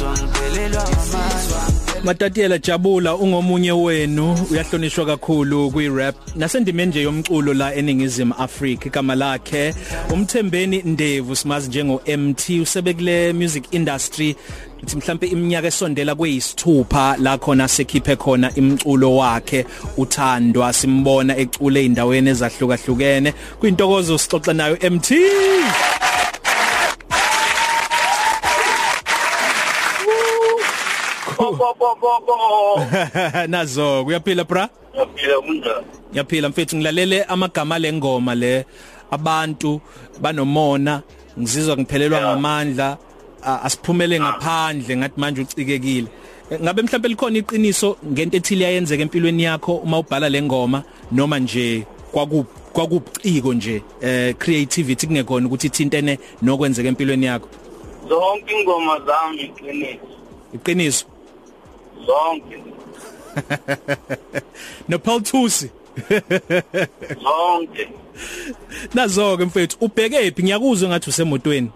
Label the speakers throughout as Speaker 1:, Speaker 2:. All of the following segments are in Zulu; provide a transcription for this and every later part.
Speaker 1: ngifiswa ngiphelelwa ngamandla
Speaker 2: Matatiyela Jabula ungomunye wenu. Uyahlonishwa kakhulu kwi-rap. Nasendimeni nje yomculo la eningizimu Africa igama lakhe umthembeni Ndevu simazi njengo MT usebekule music industry ithi mhlambe iminyaka esondela kweyisithupha la khona sekhiphe khona imculo wakhe uthandwa simbona ecule endaweni ezahlukahlukene. Kwintokozo sixoxa nayo MT
Speaker 3: bo bo bo bo. Bo
Speaker 2: nazo kuyaphila bra?
Speaker 3: Yaphila kunjani?
Speaker 2: Yaphila mfethu ngilalele amagama lengoma le. Abantu banomona ngizizwa ngiphelelwa
Speaker 3: Yeah.
Speaker 2: ngamandla a- asiphumele ngaphandle ngathi manje ucikekile. Eh, ngabe mhlawumbe likhona iqiniso ngento ethile yayenzeka empilweni yakho uma ubhala lengoma noma nje kwaku kwakuciko nje eh creativity kungekhona ukuthi ithintene nokwenzeka empilweni yakho?
Speaker 3: Zonke ingoma zami iqiniso.
Speaker 2: Iqiniso?
Speaker 3: Zonke
Speaker 2: no Paul Thusi
Speaker 3: zonke
Speaker 2: nazo ke mfethu ubheke phi ngiyakuzwa ngathi usemotweni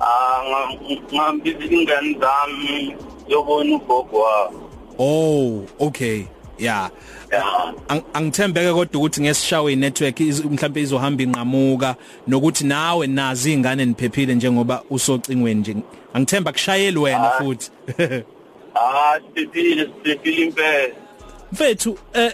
Speaker 3: ah ngambizile ingane zami yobona ugogo wabo
Speaker 2: Oh, okay. Yeah.
Speaker 3: yeah
Speaker 2: Ang- Angithembeke kodwa ukuthi ngesishawe inetwork mhlambe izohamba inqamuka nokuthi nawe nazi ingane niphephile njengoba usocingweni nje. Angithemba kushayeli wena
Speaker 3: Ah.
Speaker 2: futhi.
Speaker 3: ah siphephile siphephile impela
Speaker 2: Mfethu eh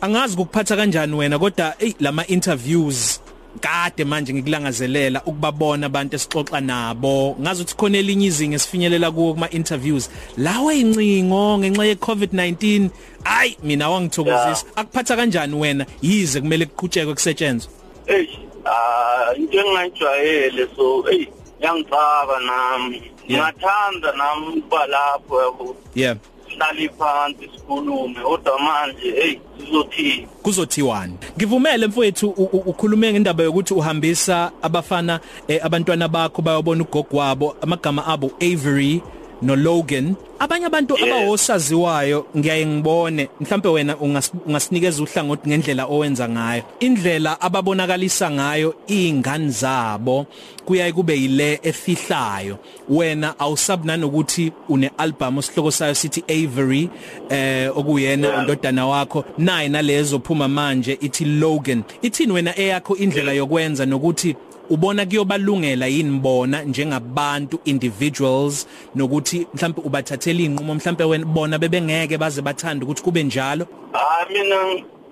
Speaker 2: angazi ukuphatha kanjani wena kodwa ey lama interviews kade manje ngikulangazelela ukubabona abantu esixoxa nabo. Ngazi ukuthi khona elinye izinga esifinyelela kuwo kuma interviews lawe incingo ngenxa ye COVID-19 ay mina wangithokozisa. Akuphatha kanjani wena? Yize kumele kuqhutshekwe kusetshenzwe?
Speaker 3: Hey ah into engayijwayele so hey yangifaka nami
Speaker 2: Yeah.
Speaker 3: ngathanda nami ukuba lapho yabo
Speaker 2: yeah.
Speaker 3: Sihlale phansi sikhulume kodwa manje hey sizothini
Speaker 2: kuzothiwani? Ngivumele mfowethu u- u- ukhulume ngendaba yokuthi uhambisa abafana eh, abantwana bakho bayobona ugogo wabo amagama abo Avery. No Logan abanye abantu
Speaker 3: Yeah.
Speaker 2: abawosaziwayo ngiyaye ngibone. Mhlambe wena ungas- ungasinikeza uhlangothi ngendlela owenza ngayo. Indlela ababonakalisa ngayo ingane zabo kuyaye kube yile efihlayo. Wena awusabunani ukuthi une album osihloko sayo sithi Avery eh okuyena
Speaker 3: Yeah.
Speaker 2: undodana wakho. Naye nalezo phuma manje ithi Logan. Ithini wena eyakho indlela yokwenza nokuthi ubona kuyobalungela yini bona njengabantu individuals nokuthi mhlawumbe ubathathela inqumo mhlawumbe wena bona bebengeke baze bathanda ukuthi kube njalo?
Speaker 3: Ah mina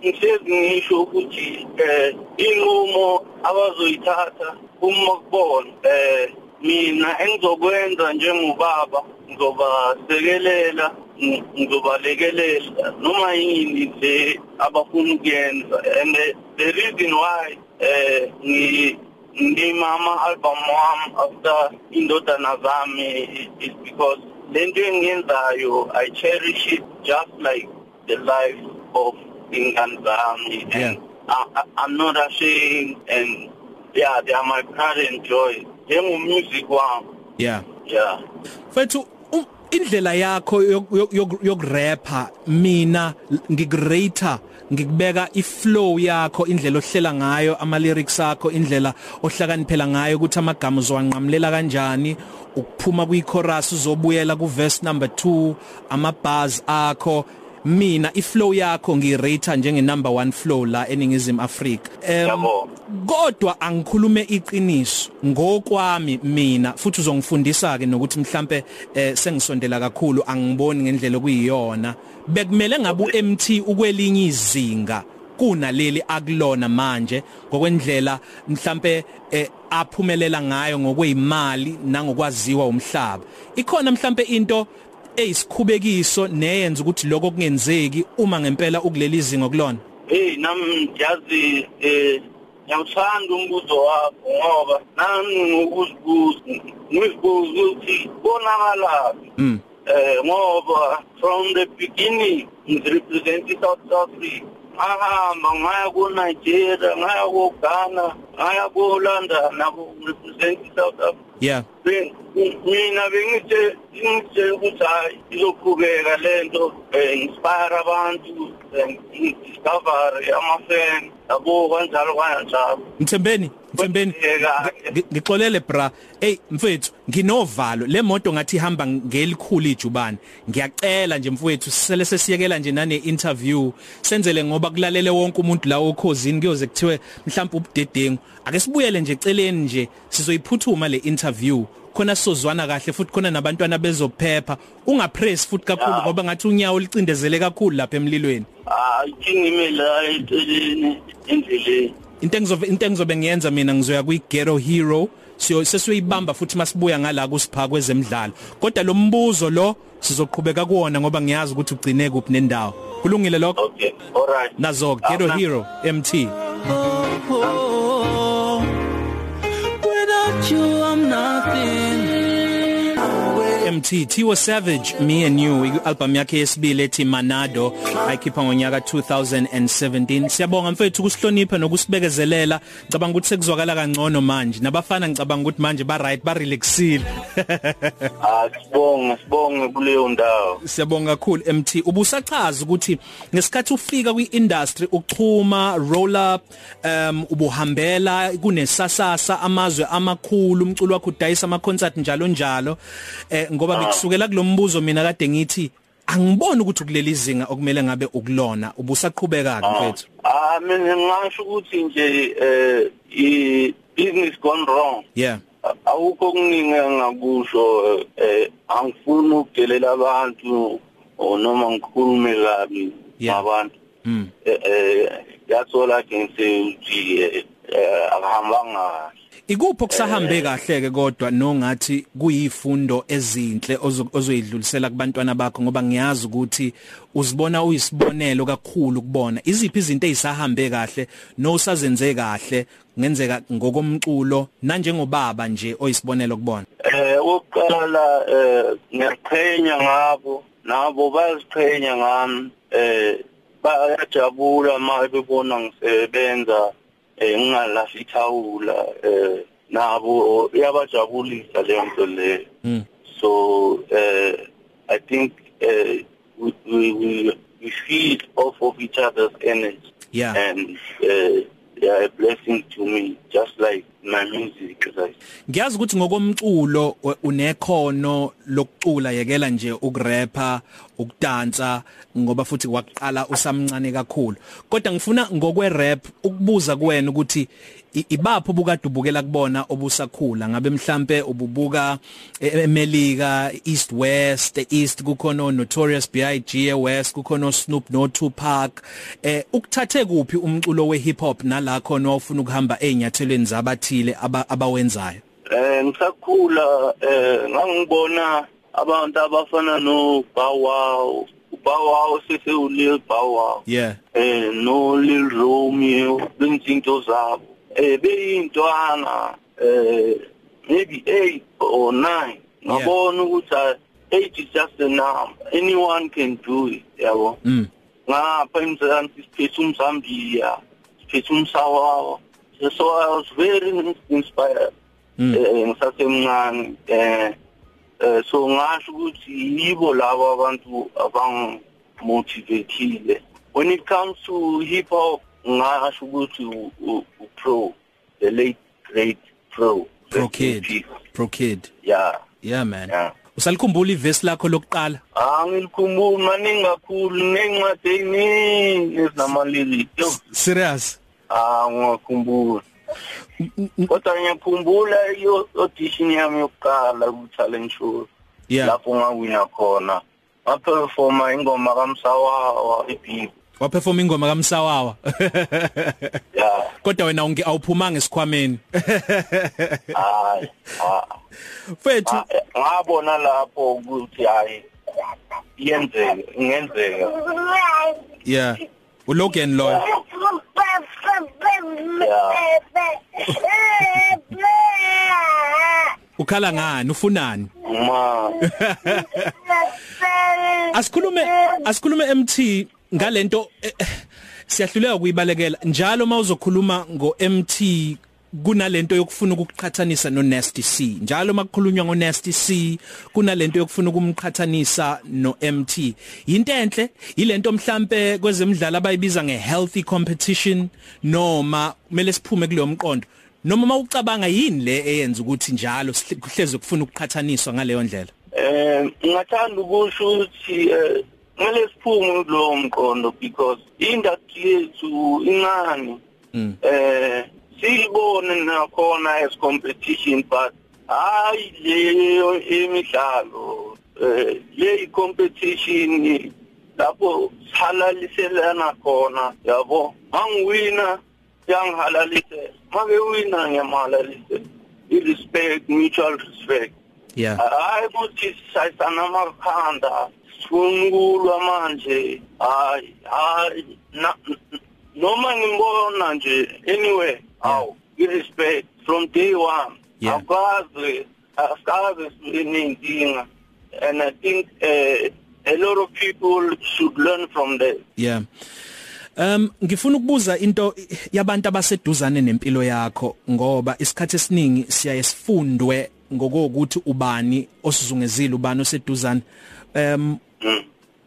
Speaker 3: ngihlezi ngisho ukuthi eh inqumo abazoyithatha uma kubona eh mina engizokwenza njengobaba ngizobasekelela ng- ngizobalekelela noma yini le abafuna ukuyenza. And the- the reason why eh ngi ngimama album wami after indodana zami. Is because lento engiyenzayo i cherish it just like the life of ingane zami.
Speaker 2: Yeah.
Speaker 3: and I, I, I'm not ashamed and yeah they are my pride and joy. Njengomusic wami
Speaker 2: yeah.
Speaker 3: Yeah.
Speaker 2: Mfethu um, indlela yakho yokurapper mina ngikurater ngikubeka iflow yakho indlela ohlela ngayo ama lyrics akho indlela ohlakaniphela ngayo ukuthi amagama uzwanqamulela kanjani ukuphuma kwi-chorus uzobuyela ku verse number 2 ama bars akho mina iflow yakho ngirate njenge number 1 flow la eningizimu Africa
Speaker 3: Yabo.
Speaker 2: kodwa angikhulume iqiniso ngokwami mina futhi uzongifundisa ke nokuthi mhlambe eh, sengisondela kakhulu angiboni ngendlela okuyiyona. Bekumele ngabe uMT ukwelinye izinga kunaleli akulona manje ngokwendlela mhlambe eh, aphumelela ngayo ngokwezimali nangokwaziwa umhlaba. Ikhona mhlambe into eyisikhubekiso neyenza ukuthi lokho kungenzeki uma ngempela ukuleli izinga kulona?
Speaker 3: Hey nami ngiyazi eh ngiyawuthanda umbuzo wakho ngoba nami ngokuzibuza ngizibuza ukuthi bonakala
Speaker 2: mm
Speaker 3: eh ngoba from the beginning ngirepresent South Africa. Ngahamba ngaya ku Nigeria ngaya ku Ghana ngaya ku London nabo represent South Africa.
Speaker 2: Yeah.
Speaker 3: Mina bengithe ngithe ukuthi hayi izoqhubeka lento eh, inspire abantu eh, discover ama-fan. Yabo kanjalo kanjalo.
Speaker 2: Mthembeni Mthembeni. Ngixolele bra. Hey mfethu nginovalo. Le moto ngathi ihamba ngelikhulu ijubane. Ngiyacela nje mfethu sisele sesiyekela nje nane interview senzele ngoba kulalele wonke umuntu la okhosini kuyoze kuthiwe mhlawumbe ubudedengu. Ake sibuyele nje eceleni nje sizoyiphuthuma le interview khona sizozwana kahle futhi khona nabantwana bezophepha ungapress futhi kakhulu
Speaker 3: Ya.
Speaker 2: ngoba ngathi unyawo licindezele kakhulu lapha emlilweni.
Speaker 3: Hayi ngime la eceleni endleleni.
Speaker 2: Into engizobe into engizobe ngiyenza mina ngizoya kwi Ghetto Hero siyo sesiyoyibamba futhi masibuya ngala kusipha kwezemidlalo. Kodwa lo mbuzo lo sizoqhubeka kuwona ngoba ngiyazi ukuthi ugcine kuphi nendawo. Kulungile lokho?
Speaker 3: Okay alright
Speaker 2: nazo Ghetto
Speaker 3: Awuna-
Speaker 2: Hero MT
Speaker 1: Without
Speaker 2: MT Tiwa Savage Me and You i-album yakhe yesibili ethi Manado ayikhipha ngonyaka 2017 siyabonga mfethu ukusihlonipha nokusibekezelela. Ngicabanga ukuthi sekuzwakala kangcono manje. Nabafana ngicabanga ukuthi manje ba right ba relaxile
Speaker 3: Ah sibonge sibonge kuleyo ndawo.
Speaker 2: Siyabonga kakhulu MT ubusachaza ukuthi ngesikhathi ufika kwi-industry uchuma roll up um ubuhambela kunesasasa amazwe amakhulu umculo wakho udayisa ama concert njalo njalo eh ngoba ngikusukela kulombuzo mina kade ngithi angiboni ukuthi kuleli izinga okumele ngabe ukulona ubusaqhubeka ke mfethu
Speaker 3: Ah mina ngisho ukuthi nje eh i business gone wrong.
Speaker 2: yeah
Speaker 3: Awukho okuningi engakusho eh angifuni ukudelela abantu noma ngikhulume kabi
Speaker 2: Yeah.
Speaker 3: ngabantu.
Speaker 2: mm
Speaker 3: Eh eh that's all I can say ukuthi eh, eh, akuhambanga kahle.
Speaker 2: Ikupho kusahambe kahle ke kodwa nongathi kuyifundo ezinhle ozo- ozoyidlulisela kubantwana bakho? Ngoba ngiyazi ukuthi uzibona uyisibonelo kakhulu kubona. Iziphi izinto ezisahambe kahle nosazenze kahle ngenzeka ngokomculo nanjengobaba nje oyisibonelo kubona?
Speaker 3: Eh oqala eh ngiyaqhenya ngabo nabo bayaziqhenya ngami. Eh bayajabula uma bebona ngisebenza. Eh ngingalahli ithawula eh nabo iyabajabulisa leyo nto leyo
Speaker 2: mm.
Speaker 3: so uh, I think we, we we we feed off of each other's energy.
Speaker 2: Yeah.
Speaker 3: And uh, they are a blessing to me just like my music I
Speaker 2: ngiyazi ukuthi ngokomculo unekhono lokucula yekela nje ukurapper ukudansa ngoba futhi waqala usamncane kakhulu. Kodwa ngifuna ngokwe rap ukubuza kuwena ukuthi ibapho bukade ubukela kubona obusakhula? Ngabe mhlambe ububuka eMelika East West East kukhona Notorious B.I.G West kukhona Snoop no Tupac eh ukuthathe kuphi umculo we hip hop nala khona ofuna ukuhamba einyathelweni zabathile aba- abawenzayo?
Speaker 3: Eh ngisakhula eh ngangibona abantu abafana no Wow sesewulil Bow Wow
Speaker 2: yeah.
Speaker 3: Eh no Lil Romeo benzinto zabo eh beyintwana eh maybe 8 or 9 ngabona ukuthi ah, age is just a number. Anyone can do it yabo?
Speaker 2: Mm.
Speaker 3: Ngapha emzansi siphethe umzambiya siphethe umsawawa. So i was very inspired.
Speaker 2: Mm.
Speaker 3: eh ngisasemncane eh eh, so ngasho ukuthi yibo labo abantu abang motivated when it comes to hip hop ngasho ukuthi u- pro the late great pro.
Speaker 2: Pro kid. pro kid.
Speaker 3: Yeah.
Speaker 2: Yeah man.
Speaker 3: Yeah.
Speaker 2: Usalikhumbula ivesi lakho lokuqala?
Speaker 3: Angilikhumbuki maningi kakhulu. Nencwadi eziningi ezinamaliriki yo.
Speaker 2: Serious?
Speaker 3: Ah ngiyakhumbula. Kodwa ngiyakhumbula iyo audition yami yokuqala ku-talent show.
Speaker 2: Yeah.
Speaker 3: Lapho ngawina khona. Ngaperforma ingoma kamsawawa ebhibi
Speaker 2: waperform ingoma kaMsawawa.
Speaker 3: Ya
Speaker 2: kodwa wena unge awuphumanga esikhwameni.
Speaker 3: Hayi ah,
Speaker 2: mfethu
Speaker 3: ah, ngabona lapho ukuthi hayi yenzeka ingenzeka.
Speaker 2: Yeah. uLogan Loy. Ukhala ngani? Ufunani?
Speaker 3: Ma.
Speaker 2: Asikhulume asikhulume MT ngalento eh, eh, siyahluleka kuyibalekela njalo mawuzokhuluma ngo MT kunalento yokufuna ukuqhathanisa no Nasty C. Njalo makukhulunywa ngo Nasty C kunalento yokufuna ukumqhathanisa no MT into enhle ilento mhlambe kwezemidlalo abayibiza nge healthy competition noma kumele siphume kuleyo mqondo. Noma mawucabanga yini le eyenza ukuthi njalo kuhleze kufuna ukuqhathaniswa ngaleyo ndlela?
Speaker 3: Eh ngingathanda ukusho ukuthi eh kumele siphume kulowo mqondo because industry yethu incane.
Speaker 2: Mm.
Speaker 3: eh siyibone nakhona as competition but hayi leyo emidlalo eh le competition lapho halaliselana khona yabo? Mangiwina yangihalalisela. Make wina ngiyamhalalise i-respect mutual respect.
Speaker 2: Yeah.
Speaker 3: Hayi ukuthi sayisana amakhanda sifunkulwa manje. Hayi hayi na- noma ngimbona nje anyway. Aw i-respect from day one
Speaker 2: Yeah.
Speaker 3: akwazi asikaze sinenkinga and i think uh, a lot of people should learn from that
Speaker 2: Yeah. Um ngifuna ukubuza into yabantu abaseduzane nempilo yakho ngoba isikhathi esiningi siyaye sifundwe ngokuthi ubani osizungezile ubani oseduzane. Um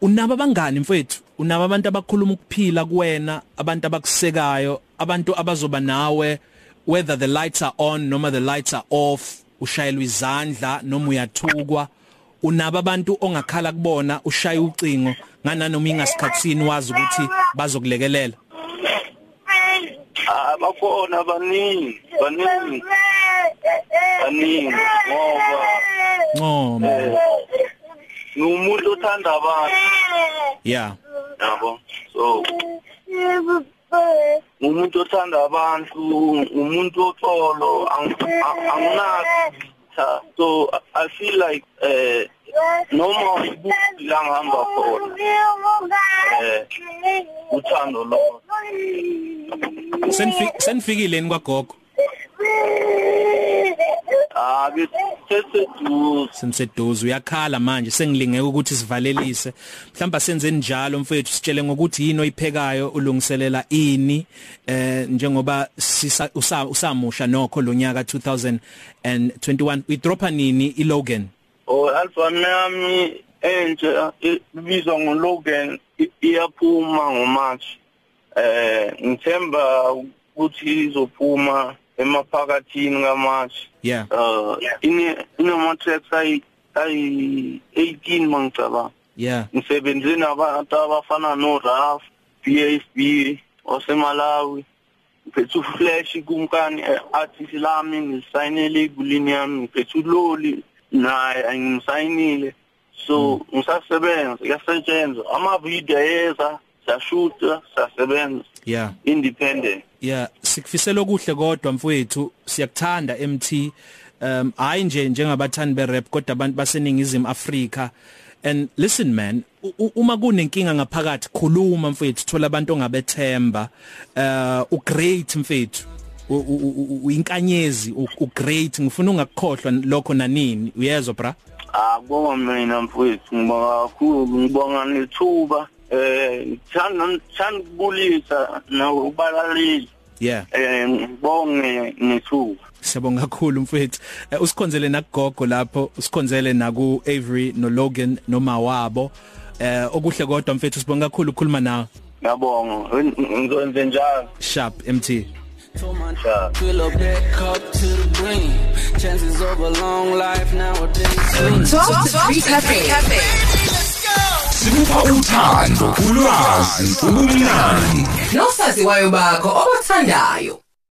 Speaker 2: unaba bangani mfethu? Unaba abantu abakhuluma ukuphila kuwena, abantu abakusekayo, abantu abazoba nawe whether the lights are on noma the lights are off, ushayelwa izandla noma uyathukwa. unaba abantu ongakhala kubona ushaya ucingo ngananoma ingasikhatsini wazi ukuthi bazokulekelela.
Speaker 3: Ah bakhona baningi baningi. Baningi ngoba
Speaker 2: ncoma
Speaker 3: ngumuntu othanda abantu.
Speaker 2: Yeah.
Speaker 3: Yabo so umuntu othanda abantu umuntu oxolo anginaki so i feel like eh noma ikuphi la ngihamba khona eh uthando lo.
Speaker 2: Senifike senifikile ni kwagogo?
Speaker 3: Ah beseseduze
Speaker 2: seniseduze uyakhala manje sengilingeke ukuthi sivalelise. Mhlamba senze njalo mfethu sitshele ngokuthi yini oyiphekayo ulungiselela ini eh njengoba usamusha nokho lonyaka 2021 uyidropa nini ilogan?
Speaker 3: O album yami entsha ibizwa ngoLogan iyaphuma ngoMarch eh ngithemba ukuthi izophuma emaphakathini kaMarch
Speaker 2: yeah.
Speaker 3: Uh ine inoma tracks ayi ayi 18 mangicabanga
Speaker 2: yeah.
Speaker 3: Ngisebenze nabantu abafana no Raf PFB osemalawi. Ngiphethe uflash kumkani artist lami ngisayinele ibulini yami ngiphethe uloli naye ngimsayinile so ngisasebenza yasetshenzwa ama video yeza siyashuta siyasebenza.
Speaker 2: Yeah.
Speaker 3: Independent.
Speaker 2: Yeah, sikufisela okuhle kodwa mfowethu, siyakuthanda MT. Um hayi nje njengabathandi berap kodwa abantu baseningizimu Afrika. And listen man, uma kunenkinga ngaphakathi khuluma mfowethu, thola abantu ongabethemba. Uh u great mfowethu. Uyinkanyezi, u u- great. Ngifuna ungakukhohlwa lokho nanini. Uyezwa bra?
Speaker 3: akubonga mina mfowethu ngibonga kakhulu ngibonga nethuba eh ngithanda ngithanda ukubulisa nokubalaleli
Speaker 2: Yeah.
Speaker 3: eh ngibonge nethuba
Speaker 2: Siyabonga kakhulu mfethu. Eh, Usikhonzele nakugogo lapho, usikhonzele naku Avery no Logan noma wabo. Eh okuhle kodwa mfethu sibonga kakhulu ukukhuluma nawe.
Speaker 3: ngiyabonga ngizwenze njalo
Speaker 2: Sharp MT.
Speaker 3: Sharp.
Speaker 1: Fill up that cup to the brim. Chances of a long life nowadays.
Speaker 4: Talk to Free Cafe.
Speaker 5: Sikupha uthando, ulwazi, ubumnandi.
Speaker 4: Nosaziwayo bakho obathandayo.